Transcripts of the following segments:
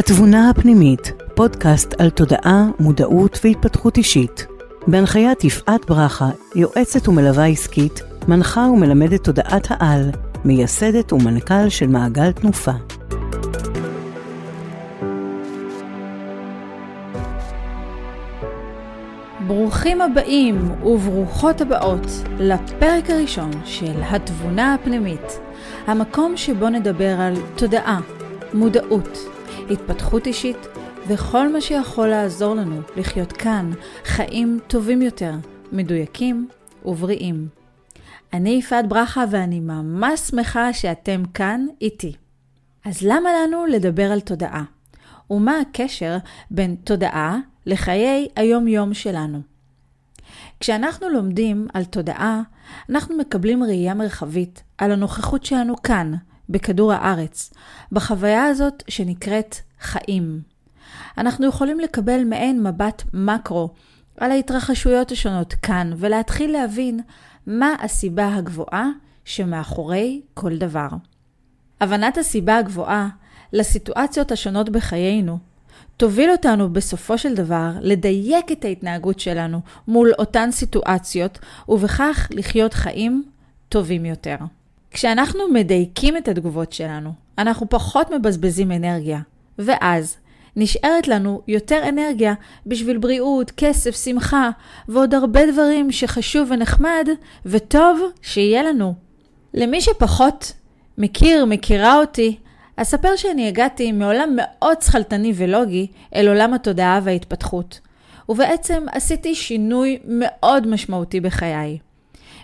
התבונה הפנימית, פודקאסט על תודעה, מודעות והתפתחות אישית. בהנחיית יפעת ברכה, יועצת ומלווה עסקית, מנחה ומלמדת תודעת העל, מייסדת ומנכ"ל של מעגל תנופה. ברוכים הבאים וברוכות הבאות לפרק הראשון של התבונה הפנימית, המקום שבו נדבר על תודעה, מודעות, התפתחות אישית וכל מה שיכול לעזור לנו לחיות כאן חיים טובים יותר, מדויקים ובריאים. אני יפעת ברכה ואני ממש שמחה שאתם כאן איתי. אז למה לנו לדבר על תודעה? ומה הקשר בין תודעה לחיי היום-יום שלנו? כשאנחנו לומדים על תודעה, אנחנו מקבלים ראייה מרחבית על הנוכחות שלנו כאן, בכדור הארץ, בחוויה הזאת שנקראת חיים. אנחנו יכולים לקבל מעין מבט מקרו על ההתרחשויות השונות כאן, ולהתחיל להבין מה הסיבה הגבוהה שמאחורי כל דבר. הבנת הסיבה הגבוהה לסיטואציות השונות בחיינו תוביל אותנו בסופו של דבר לדייק את ההתנהגות שלנו מול אותן סיטואציות, ובכך לחיות חיים טובים יותר. כשאנחנו מדייקים את התגובות שלנו, אנחנו פחות מבזבזים אנרגיה, ואז נשארת לנו יותר אנרגיה בשביל בריאות, כסף, שמחה, ועוד הרבה דברים שחשוב ונחמד וטוב שיהיה לנו. למי שפחות מכיר, מכירה אותי, אספר שאני הגעתי מעולם מאוד שכלתני ולוגי אל עולם התודעה וההתפתחות, ובעצם עשיתי שינוי מאוד משמעותי בחיי.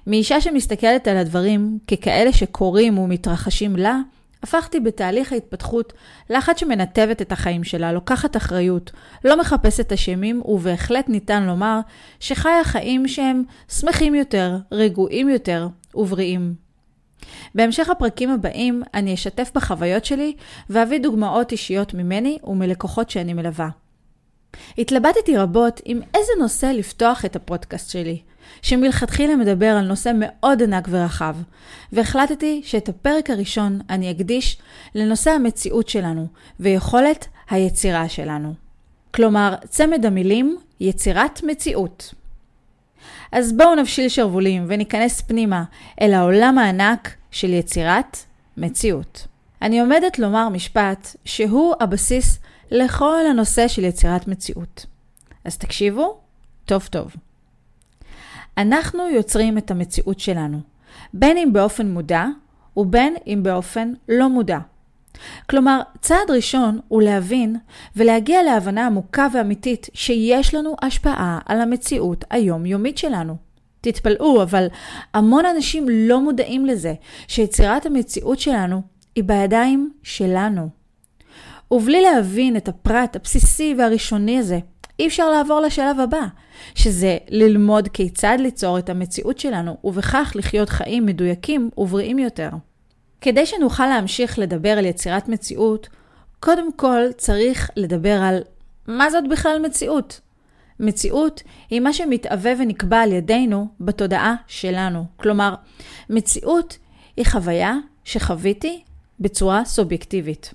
מאישה שמסתכלת על הדברים ככאלה שקורים ומתרחשים לה, הפכתי בתהליך ההתפתחות לאחת שמנתבת את החיים שלה, לוקחת אחריות, לא מחפשת אשמים, ובהחלט ניתן לומר שחיה חיים שהם שמחים יותר, רגועים יותר ובריאים. בהמשך הפרקים הבאים אני אשתף בחוויות שלי ואביא דוגמאות אישיות ממני ומלקוחות שאני מלווה. התלבטתי רבות עם איזה נושא לפתוח את הפודקאסט שלי, שמלכתחילה מדבר על נושא מאוד ענק ורחב, והחלטתי שאת הפרק הראשון אני אקדיש לנושא המציאות שלנו ויכולת היצירה שלנו. כלומר, צמד המילים יצירת מציאות. אז בואו נבשיל שרוולים וניכנס פנימה אל העולם הענק של יצירת מציאות. אני עומדת לומר משפט שהוא הבסיס לכל הנושא של יצירת מציאות. אז תקשיבו טוב טוב. אנחנו יוצרים את המציאות שלנו, בין אם באופן מודע ובין אם באופן לא מודע. כלומר, צעד ראשון הוא להבין ולהגיע להבנה עמוקה ואמיתית שיש לנו השפעה על המציאות היומיומית שלנו. תתפלאו, אבל המון אנשים לא מודעים לזה שיצירת המציאות שלנו היא בידיים שלנו. ובלי להבין את הפרט הבסיסי והראשוני הזה, אי אפשר לעבור לשלב הבא, שזה ללמוד כיצד ליצור את המציאות שלנו, ובכך לחיות חיים מדויקים ובריאים יותר. כדי שנוכל להמשיך לדבר על יצירת מציאות, קודם כל צריך לדבר על מה זאת בכלל מציאות. מציאות היא מה שמתהווה ונקבע על ידינו בתודעה שלנו. כלומר, מציאות היא חוויה שחוויתי בצורה סובייקטיבית.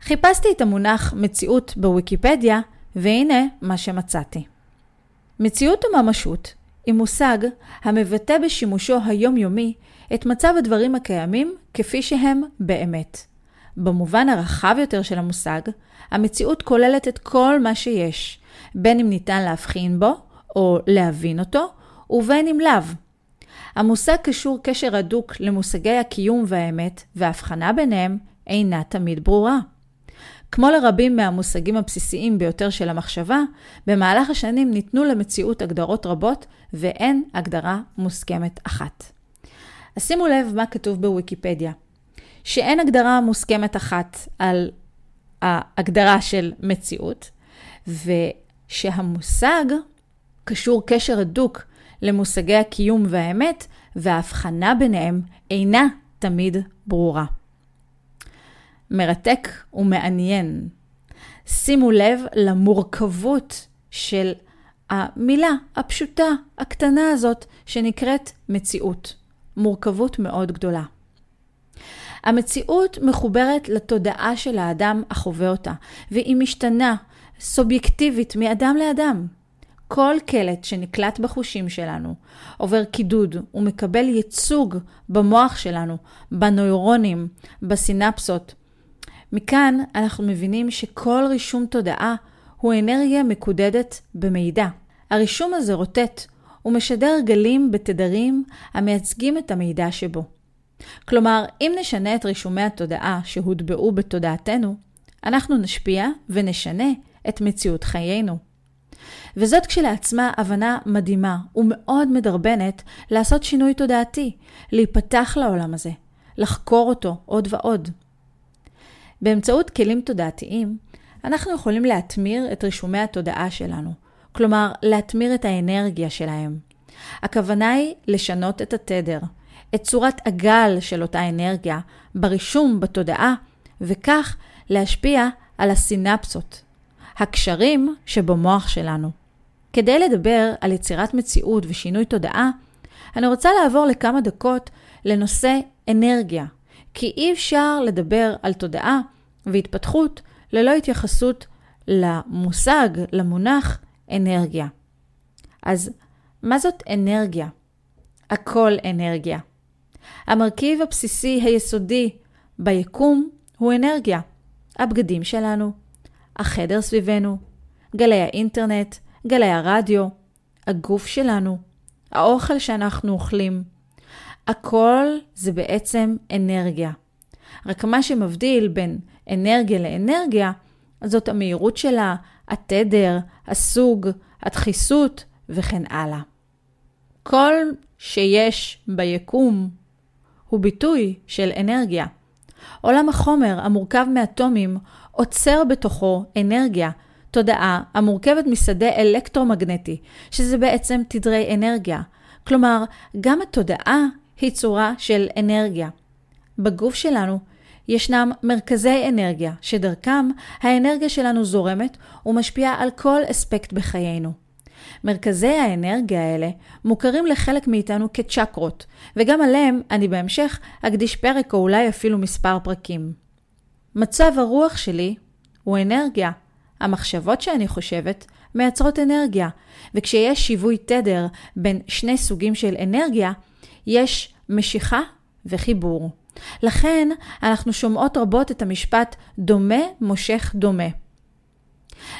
חיפשתי את המונח מציאות בוויקיפדיה, והנה מה שמצאתי. מציאות וממשות היא מושג המבטא בשימושו היומיומי את מצב הדברים הקיימים כפי שהם באמת. במובן הרחב יותר של המושג, המציאות כוללת את כל מה שיש, בין אם ניתן להבחין בו או להבין אותו, ובין אם לאו. המושג קשור קשר הדוק למושגי הקיום והאמת, וההבחנה ביניהם אינה תמיד ברורה. כמו לרבים מהמושגים הבסיסיים ביותר של המחשבה, במהלך השנים ניתנו למציאות הגדרות רבות, ואין הגדרה מוסכמת אחת. אז שימו לב מה כתוב בוויקיפדיה. שאין הגדרה מוסכמת אחת על ההגדרה של מציאות, ושהמושג קשור קשר הדוק למושגי הקיום והאמת, וההבחנה ביניהם אינה תמיד ברורה. מרתק ומעניין. שימו לב למורכבות של המילה הפשוטה, הקטנה הזאת, שנקראת מציאות. מורכבות מאוד גדולה. המציאות מחוברת לתודעה של האדם החווה אותה, והיא משתנה סובייקטיבית מאדם לאדם. כל קלט שנקלט בחושים שלנו עובר קידוד ומקבל ייצוג במוח שלנו, בנוירונים, בסינפסות. מכאן אנחנו מבינים שכל רישום תודעה הוא אנרגיה מקודדת במידע. הרישום הזה רוטט ומשדר גלים בתדרים המייצגים את המידע שבו. כלומר, אם נשנה את רישומי התודעה שהוטבעו בתודעתנו, אנחנו נשפיע ונשנה את מציאות חיינו. וזאת כשלעצמה הבנה מדהימה ומאוד מדרבנת לעשות שינוי תודעתי, להיפתח לעולם הזה, לחקור אותו עוד ועוד. באמצעות כלים תודעתיים, אנחנו יכולים להתמיר את רישומי התודעה שלנו, כלומר, להתמיר את האנרגיה שלהם. הכוונה היא לשנות את התדר, את צורת הגל של אותה אנרגיה, ברישום, בתודעה, וכך להשפיע על הסינפסות, הקשרים שבמוח שלנו. כדי לדבר על יצירת מציאות ושינוי תודעה, אני רוצה לעבור לכמה דקות לנושא אנרגיה, כי אי אפשר לדבר על תודעה והתפתחות ללא התייחסות למושג, למונח אנרגיה. אז מה זאת אנרגיה? הכל אנרגיה. המרכיב הבסיסי היסודי ביקום הוא אנרגיה. הבגדים שלנו, החדר סביבנו, גלי האינטרנט, גלי הרדיו, הגוף שלנו, האוכל שאנחנו אוכלים. הכל זה בעצם אנרגיה. רק מה שמבדיל בין אנרגיה לאנרגיה, זאת המהירות שלה, התדר, הסוג, הדחיסות וכן הלאה. כל שיש ביקום הוא ביטוי של אנרגיה. עולם החומר המורכב מאטומים עוצר בתוכו אנרגיה, תודעה המורכבת משדה אלקטרומגנטי, שזה בעצם תדרי אנרגיה. כלומר, גם התודעה היא צורה של אנרגיה. בגוף שלנו ישנם מרכזי אנרגיה, שדרכם האנרגיה שלנו זורמת ומשפיעה על כל אספקט בחיינו. מרכזי האנרגיה האלה מוכרים לחלק מאיתנו כצ'קרות, וגם עליהם אני בהמשך אקדיש פרק או אולי אפילו מספר פרקים. מצב הרוח שלי הוא אנרגיה. המחשבות שאני חושבת מייצרות אנרגיה, וכשיש שיווי תדר בין שני סוגים של אנרגיה, יש משיכה וחיבור. לכן אנחנו שומעות רבות את המשפט דומה מושך דומה.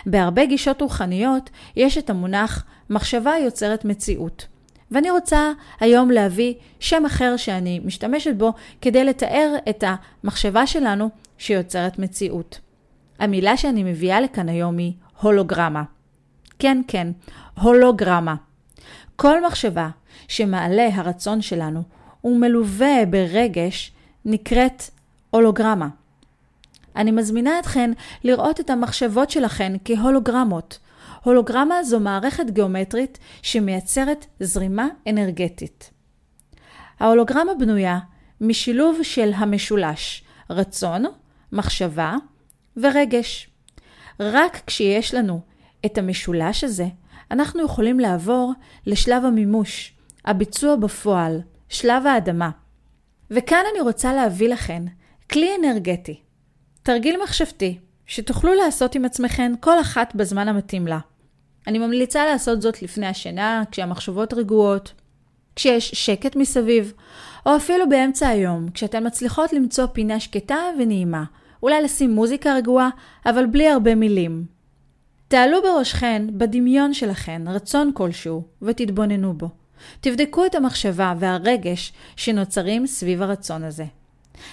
בהרבה גישות רוחניות יש את המונח מחשבה יוצרת מציאות. ואני רוצה היום להביא שם אחר שאני משתמשת בו כדי לתאר את המחשבה שלנו שיוצרת מציאות. המילה שאני מביאה לכאן היום היא הולוגרמה. כן, כן, הולוגרמה. כל מחשבה שמעלה הרצון שלנו ומלווה ברגש נקראת הולוגרמה. אני מזמינה אתכן לראות את המחשבות שלכן כהולוגרמות. הולוגרמה זו מערכת גיאומטרית שמייצרת זרימה אנרגטית. ההולוגרמה בנויה משילוב של המשולש רצון, מחשבה ורגש. רק כשיש לנו את המשולש הזה, אנחנו יכולים לעבור לשלב המימוש, הביצוע בפועל, שלב האדמה. וכאן אני רוצה להביא לכן כלי אנרגטי, תרגיל מחשבתי, שתוכלו לעשות עם עצמכן כל אחת בזמן המתאים לה. אני ממליצה לעשות זאת לפני השינה, כשהמחשבות רגועות, כשיש שקט מסביב, או אפילו באמצע היום, כשאתן מצליחות למצוא פינה שקטה ונעימה. אולי לשים מוזיקה רגועה, אבל בלי הרבה מילים. תעלו בראשכן, בדמיון שלכן, רצון כלשהו, ותתבוננו בו. תבדקו את המחשבה והרגש שנוצרים סביב הרצון הזה.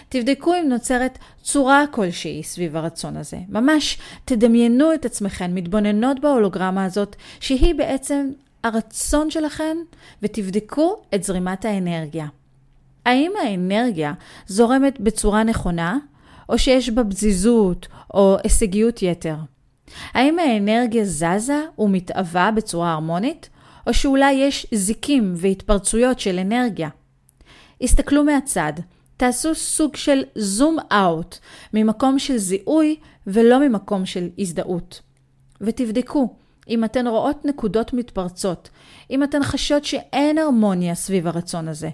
תבדקו אם נוצרת צורה כלשהי סביב הרצון הזה. ממש תדמיינו את עצמכן מתבוננות בהולוגרמה הזאת, שהיא בעצם הרצון שלכן, ותבדקו את זרימת האנרגיה. האם האנרגיה זורמת בצורה נכונה, או שיש בה פזיזות או הישגיות יתר? האם האנרגיה זזה ומתאווה בצורה הרמונית, או שאולי יש זיקים והתפרצויות של אנרגיה? הסתכלו מהצד, תעשו סוג של זום אאוט ממקום של זיהוי ולא ממקום של הזדהות. ותבדקו אם אתן רואות נקודות מתפרצות, אם אתן חשות שאין הרמוניה סביב הרצון הזה.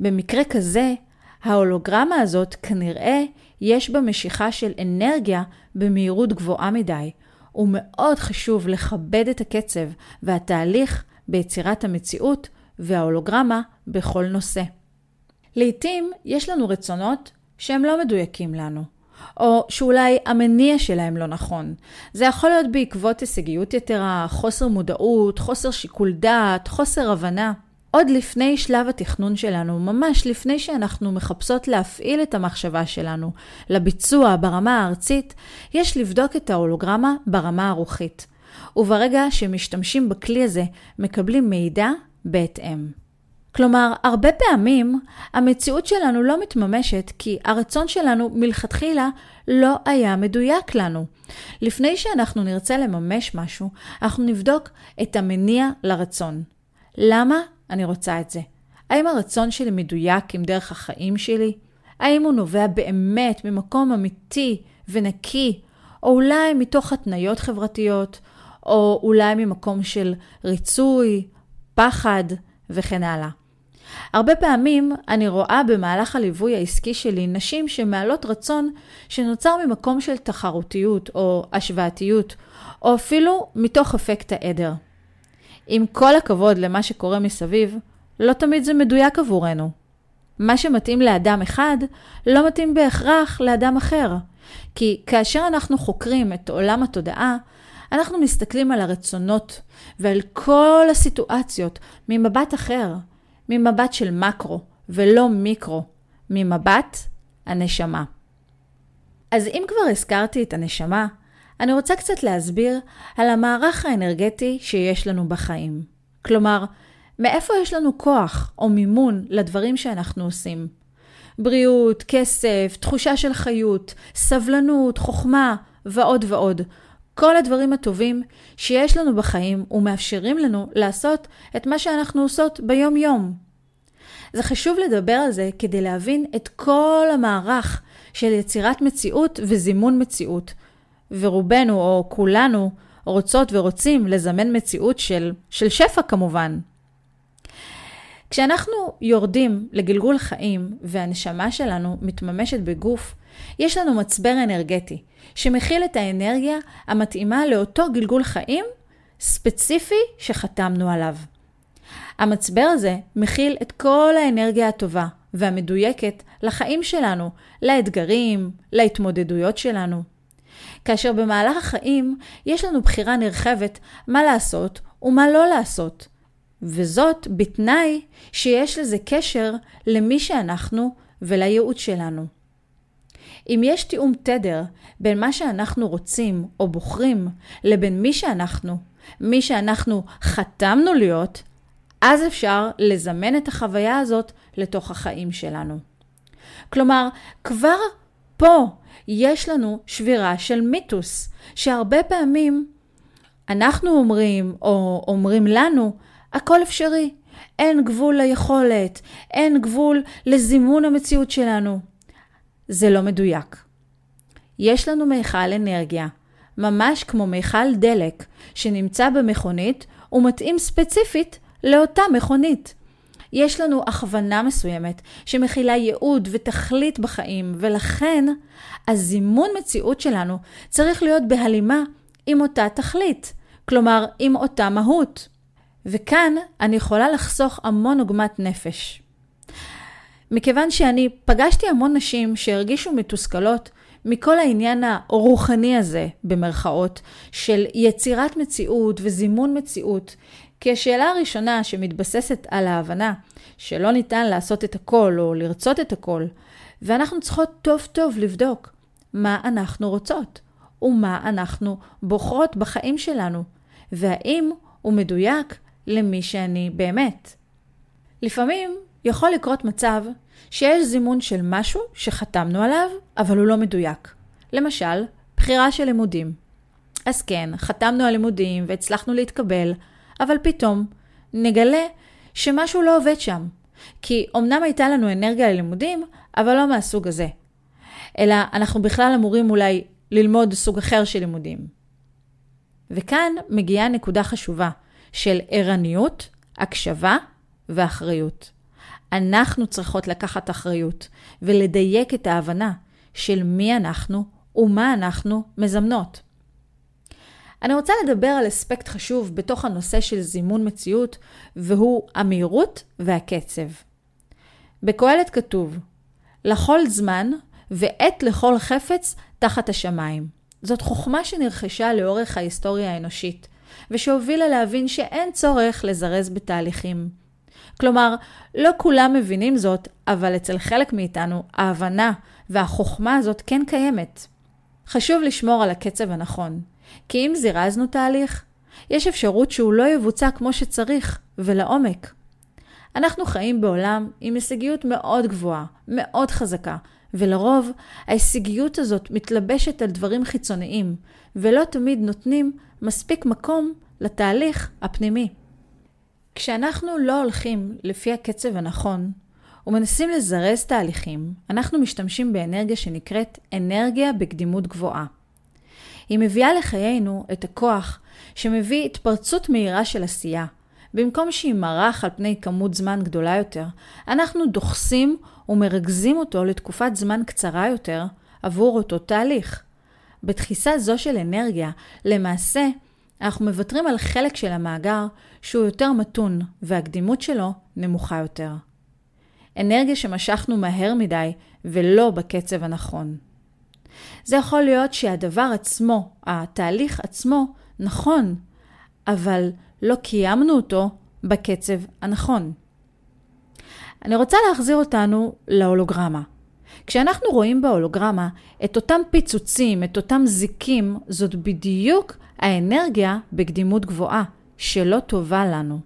במקרה כזה, ההולוגרמה הזאת כנראה יש בה משיכה של אנרגיה במהירות גבוהה מדי. ומאוד חשוב לכבד את הקצב והתהליך ביצירת המציאות וההולוגרמה בכל נושא. לעתים יש לנו רצונות שהם לא מדויקים לנו, או שאולי המניע שלהם לא נכון. זה יכול להיות בעקבות הישגיות יתרה, חוסר מודעות, חוסר שיקול דעת, חוסר הבנה. עוד לפני שלב התכנון שלנו, ממש לפני שאנחנו מחפשות להפעיל את המחשבה שלנו לביצוע ברמה הארצית, יש לבדוק את ההולוגרמה ברמה הרוחית. וברגע שמשתמשים בכלי הזה, מקבלים מידע בהתאם. כלומר, הרבה פעמים המציאות שלנו לא מתממשת כי הרצון שלנו מלכתחילה לא היה מדויק לנו. לפני שאנחנו נרצה לממש משהו, אנחנו נבדוק את המניע לרצון. למה אני רוצה את זה? האם הרצון שלי מדויק עם דרך החיים שלי? האם הוא נובע באמת ממקום אמיתי ונקי, או אולי מתוך התניות חברתיות, או אולי ממקום של ריצוי, פחד וכן הלאה. הרבה פעמים אני רואה במהלך הליווי העסקי שלי נשים שמעלות רצון שנוצר ממקום של תחרותיות או השוואתיות, או אפילו מתוך אפקט העדר. עם כל הכבוד למה שקורה מסביב, לא תמיד זה מדויק עבורנו. מה שמתאים לאדם אחד, לא מתאים בהכרח לאדם אחר. כי כאשר אנחנו חוקרים את עולם התודעה, אנחנו מסתכלים על הרצונות ועל כל הסיטואציות ממבט אחר, ממבט של מקרו ולא מיקרו, ממבט הנשמה. אז אם כבר הזכרתי את הנשמה, אני רוצה קצת להסביר על המערך האנרגטי שיש לנו בחיים. כלומר, מאיפה יש לנו כוח או מימון לדברים שאנחנו עושים. בריאות, כסף, תחושה של חיות, סבלנות, חוכמה ועוד ועוד. כל הדברים הטובים שיש לנו בחיים ומאפשרים לנו לעשות את מה שאנחנו עושות ביום-יום. זה חשוב לדבר על זה כדי להבין את כל המערך של יצירת מציאות וזימון מציאות. ורובנו, או כולנו, רוצות ורוצים לזמן מציאות של, של שפע כמובן. כשאנחנו יורדים לגלגול חיים והנשמה שלנו מתממשת בגוף, יש לנו מצבר אנרגטי שמכיל את האנרגיה המתאימה לאותו גלגול חיים ספציפי שחתמנו עליו. המצבר הזה מכיל את כל האנרגיה הטובה והמדויקת לחיים שלנו, לאתגרים, להתמודדויות שלנו. כאשר במהלך החיים יש לנו בחירה נרחבת מה לעשות ומה לא לעשות. וזאת בתנאי שיש לזה קשר למי שאנחנו ולייעוד שלנו. אם יש תיאום תדר בין מה שאנחנו רוצים או בוחרים לבין מי שאנחנו, מי שאנחנו חתמנו להיות, אז אפשר לזמן את החוויה הזאת לתוך החיים שלנו. כלומר, כבר פה יש לנו שבירה של מיתוס, שהרבה פעמים אנחנו אומרים, או אומרים לנו, הכל אפשרי. אין גבול ליכולת, אין גבול לזימון המציאות שלנו. זה לא מדויק. יש לנו מיכל אנרגיה, ממש כמו מיכל דלק, שנמצא במכונית ומתאים ספציפית לאותה מכונית. יש לנו הכוונה מסוימת שמכילה ייעוד ותכלית בחיים, ולכן הזימון מציאות שלנו צריך להיות בהלימה עם אותה תכלית, כלומר עם אותה מהות. וכאן אני יכולה לחסוך המון עוגמת נפש. מכיוון שאני פגשתי המון נשים שהרגישו מתוסכלות מכל העניין הרוחני הזה, במרכאות, של יצירת מציאות וזימון מציאות, כי השאלה הראשונה שמתבססת על ההבנה שלא ניתן לעשות את הכל או לרצות את הכל, ואנחנו צריכות טוב טוב לבדוק מה אנחנו רוצות ומה אנחנו בוחרות בחיים שלנו, והאם הוא מדויק למי שאני באמת. לפעמים יכול לקרות מצב שיש זימון של משהו שחתמנו עליו, אבל הוא לא מדויק. למשל, בחירה של לימודים. אז כן, חתמנו על לימודים והצלחנו להתקבל, אבל פתאום נגלה שמשהו לא עובד שם. כי אמנם הייתה לנו אנרגיה ללימודים, אבל לא מהסוג הזה. אלא אנחנו בכלל אמורים אולי ללמוד סוג אחר של לימודים. וכאן מגיעה נקודה חשובה של ערניות, הקשבה ואחריות. אנחנו צריכות לקחת אחריות ולדייק את ההבנה של מי אנחנו ומה אנחנו מזמנות. אני רוצה לדבר על אספקט חשוב בתוך הנושא של זימון מציאות, והוא המהירות והקצב. בקהלת כתוב, לכל זמן ועת לכל חפץ תחת השמיים. זאת חוכמה שנרכשה לאורך ההיסטוריה האנושית, ושהובילה להבין שאין צורך לזרז בתהליכים. כלומר, לא כולם מבינים זאת, אבל אצל חלק מאיתנו ההבנה והחוכמה הזאת כן קיימת. חשוב לשמור על הקצב הנכון, כי אם זירזנו תהליך, יש אפשרות שהוא לא יבוצע כמו שצריך ולעומק. אנחנו חיים בעולם עם הישגיות מאוד גבוהה, מאוד חזקה, ולרוב ההישגיות הזאת מתלבשת על דברים חיצוניים, ולא תמיד נותנים מספיק מקום לתהליך הפנימי. כשאנחנו לא הולכים לפי הקצב הנכון, ומנסים לזרז תהליכים, אנחנו משתמשים באנרגיה שנקראת אנרגיה בקדימות גבוהה. היא מביאה לחיינו את הכוח שמביא התפרצות מהירה של עשייה. במקום שימרח על פני כמות זמן גדולה יותר, אנחנו דוחסים ומרכזים אותו לתקופת זמן קצרה יותר עבור אותו תהליך. בתחיסה זו של אנרגיה, למעשה, אנחנו מוותרים על חלק של המאגר שהוא יותר מתון והקדימות שלו נמוכה יותר. אנרגיה שמשכנו מהר מדי ולא בקצב הנכון. זה יכול להיות שהדבר עצמו, התהליך עצמו, נכון, אבל לא קיימנו אותו בקצב הנכון. אני רוצה להחזיר אותנו להולוגרמה. כשאנחנו רואים בהולוגרמה את אותם פיצוצים, את אותם זיקים, זאת בדיוק האנרגיה בקדימות גבוהה, שלא טובה לנו.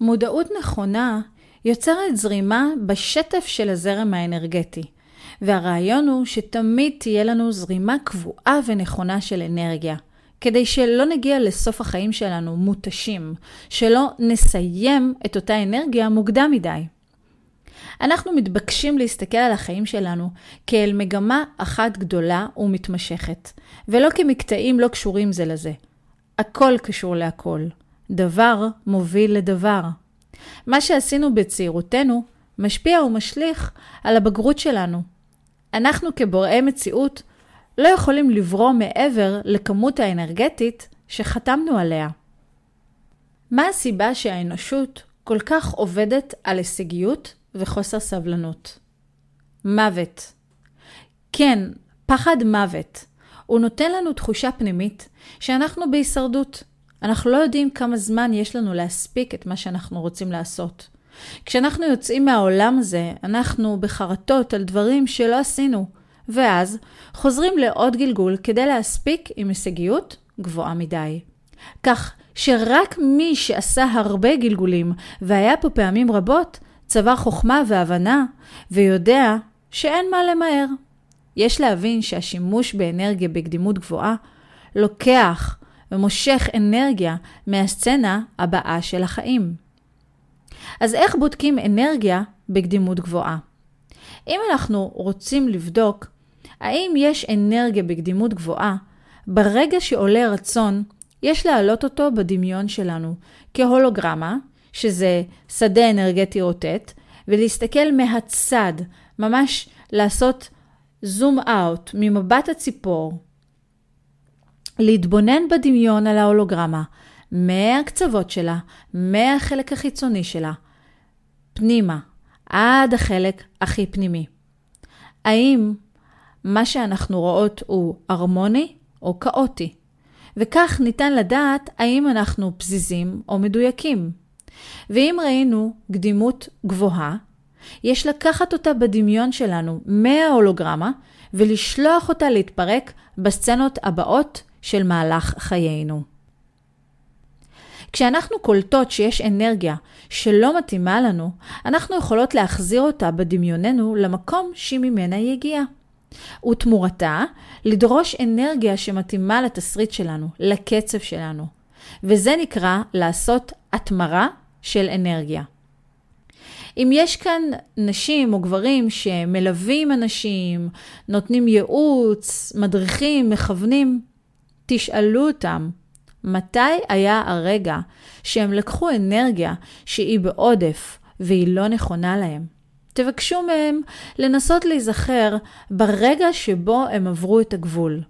מודעות נכונה יוצרת זרימה בשטף של הזרם האנרגטי, והרעיון הוא שתמיד תהיה לנו זרימה קבועה ונכונה של אנרגיה, כדי שלא נגיע לסוף החיים שלנו מותשים, שלא נסיים את אותה אנרגיה מוקדם מדי. אנחנו מתבקשים להסתכל על החיים שלנו כאל מגמה אחת גדולה ומתמשכת, ולא כמקטעים לא קשורים זה לזה. הכל קשור להכל. דבר מוביל לדבר. מה שעשינו בצעירותנו משפיע ומשליך על הבגרות שלנו. אנחנו כבוראי מציאות לא יכולים לברוא מעבר לכמות האנרגטית שחתמנו עליה. מה הסיבה שהאנושות כל כך עובדת על הישגיות וחוסר סבלנות? מוות. כן, פחד מוות. הוא נותן לנו תחושה פנימית שאנחנו בהישרדות. אנחנו לא יודעים כמה זמן יש לנו להספיק את מה שאנחנו רוצים לעשות. כשאנחנו יוצאים מהעולם הזה, אנחנו בחרטות על דברים שלא עשינו, ואז חוזרים לעוד גלגול כדי להספיק עם הישגיות גבוהה מדי. כך שרק מי שעשה הרבה גלגולים והיה פה פעמים רבות, צבר חוכמה והבנה, ויודע שאין מה למהר. יש להבין שהשימוש באנרגיה בקדימות גבוהה לוקח ומושך אנרגיה מהסצנה הבאה של החיים. אז איך בודקים אנרגיה בקדימות גבוהה? אם אנחנו רוצים לבדוק האם יש אנרגיה בקדימות גבוהה, ברגע שעולה רצון, יש להעלות אותו בדמיון שלנו כהולוגרמה, שזה שדה אנרגטי רוטט, ולהסתכל מהצד, ממש לעשות זום אאוט ממבט הציפור, להתבונן בדמיון על ההולוגרמה, מהקצוות שלה, מהחלק החיצוני שלה, פנימה, עד החלק הכי פנימי. האם מה שאנחנו רואות הוא הרמוני או כאוטי? וכך ניתן לדעת האם אנחנו פזיזים או מדויקים. ואם ראינו קדימות גבוהה, יש לקחת אותה בדמיון שלנו מההולוגרמה ולשלוח אותה להתפרק בסצנות הבאות של מהלך חיינו. כשאנחנו קולטות שיש אנרגיה שלא מתאימה לנו, אנחנו יכולות להחזיר אותה בדמיוננו למקום שממנה היא הגיעה. ותמורתה, לדרוש אנרגיה שמתאימה לתסריט שלנו, לקצב שלנו. וזה נקרא לעשות התמרה של אנרגיה. אם יש כאן נשים או גברים שמלווים אנשים, נותנים ייעוץ, מדריכים, מכוונים, תשאלו אותם, מתי היה הרגע שהם לקחו אנרגיה שהיא בעודף והיא לא נכונה להם. תבקשו מהם לנסות להיזכר ברגע שבו הם עברו את הגבול.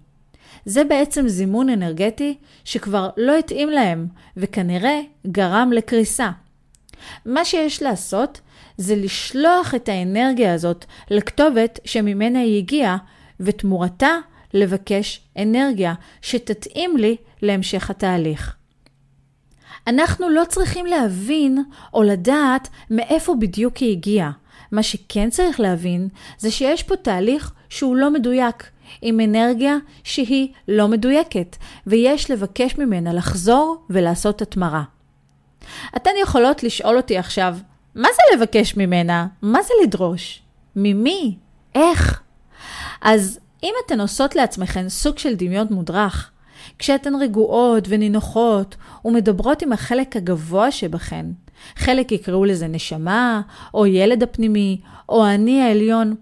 זה בעצם זימון אנרגטי שכבר לא התאים להם, וכנראה גרם לקריסה. מה שיש לעשות זה לשלוח את האנרגיה הזאת לכתובת שממנה היא הגיעה, ותמורתה לבקש אנרגיה שתתאים לי להמשך התהליך. אנחנו לא צריכים להבין או לדעת מאיפה בדיוק היא הגיעה. מה שכן צריך להבין זה שיש פה תהליך שהוא לא מדויק, עם אנרגיה שהיא לא מדויקת, ויש לבקש ממנה לחזור ולעשות התמרה. אתן יכולות לשאול אותי עכשיו, מה זה לבקש ממנה? מה זה לדרוש? ממי? איך? אז אם אתן עושות לעצמכן סוג של דמיון מודרך, כשאתן רגועות ונינוחות ומדברות עם החלק הגבוה שבכן, חלק יקראו לזה נשמה, או ילד הפנימי, או אני העליון,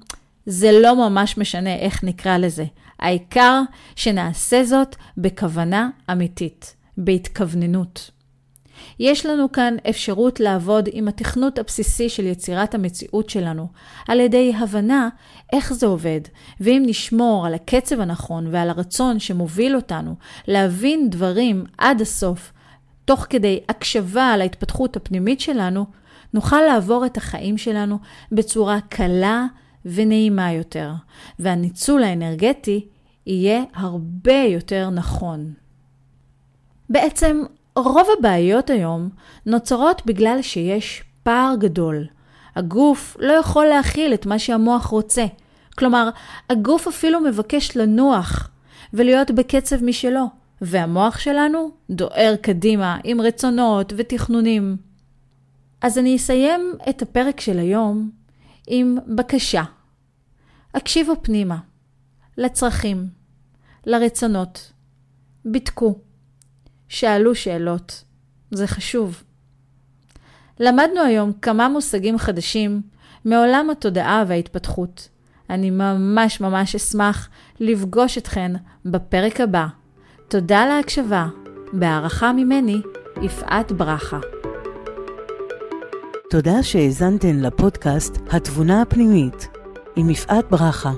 זה לא ממש משנה איך נקרא לזה. העיקר שנעשה זאת בכוונה אמיתית, בהתכווננות. יש לנו כאן אפשרות לעבוד עם התכנות הבסיסי של יצירת המציאות שלנו, על ידי הבנה איך זה עובד, ואם נשמור על הקצב הנכון ועל הרצון שמוביל אותנו להבין דברים עד הסוף, תוך כדי הקשבה על ההתפתחות הפנימית שלנו, נוכל לעבור את החיים שלנו בצורה קלה ונעימה יותר, והניצול האנרגטי יהיה הרבה יותר נכון. בעצם רוב הבעיות היום נוצרות בגלל שיש פער גדול. הגוף לא יכול להכיל את מה שהמוח רוצה. כלומר, הגוף אפילו מבקש לנוח ולהיות בקצב משלו, והמוח שלנו דוהר קדימה עם רצונות ותכנונים. אז אני אסיים את הפרק של היום עם בקשה. הקשיבו פנימה, לצרכים, לרצונות. בדקו. שאלו שאלות. זה חשוב. למדנו היום כמה מושגים חדשים מעולם התודעה וההתפתחות. אני ממש ממש אשמח לפגוש אתכן בפרק הבא. תודה על ההקשבה. בהערכה ממני, יפעת ברכה. תודה שהאזנתן לפודקאסט התבונה הפנימית עם יפעת ברכה.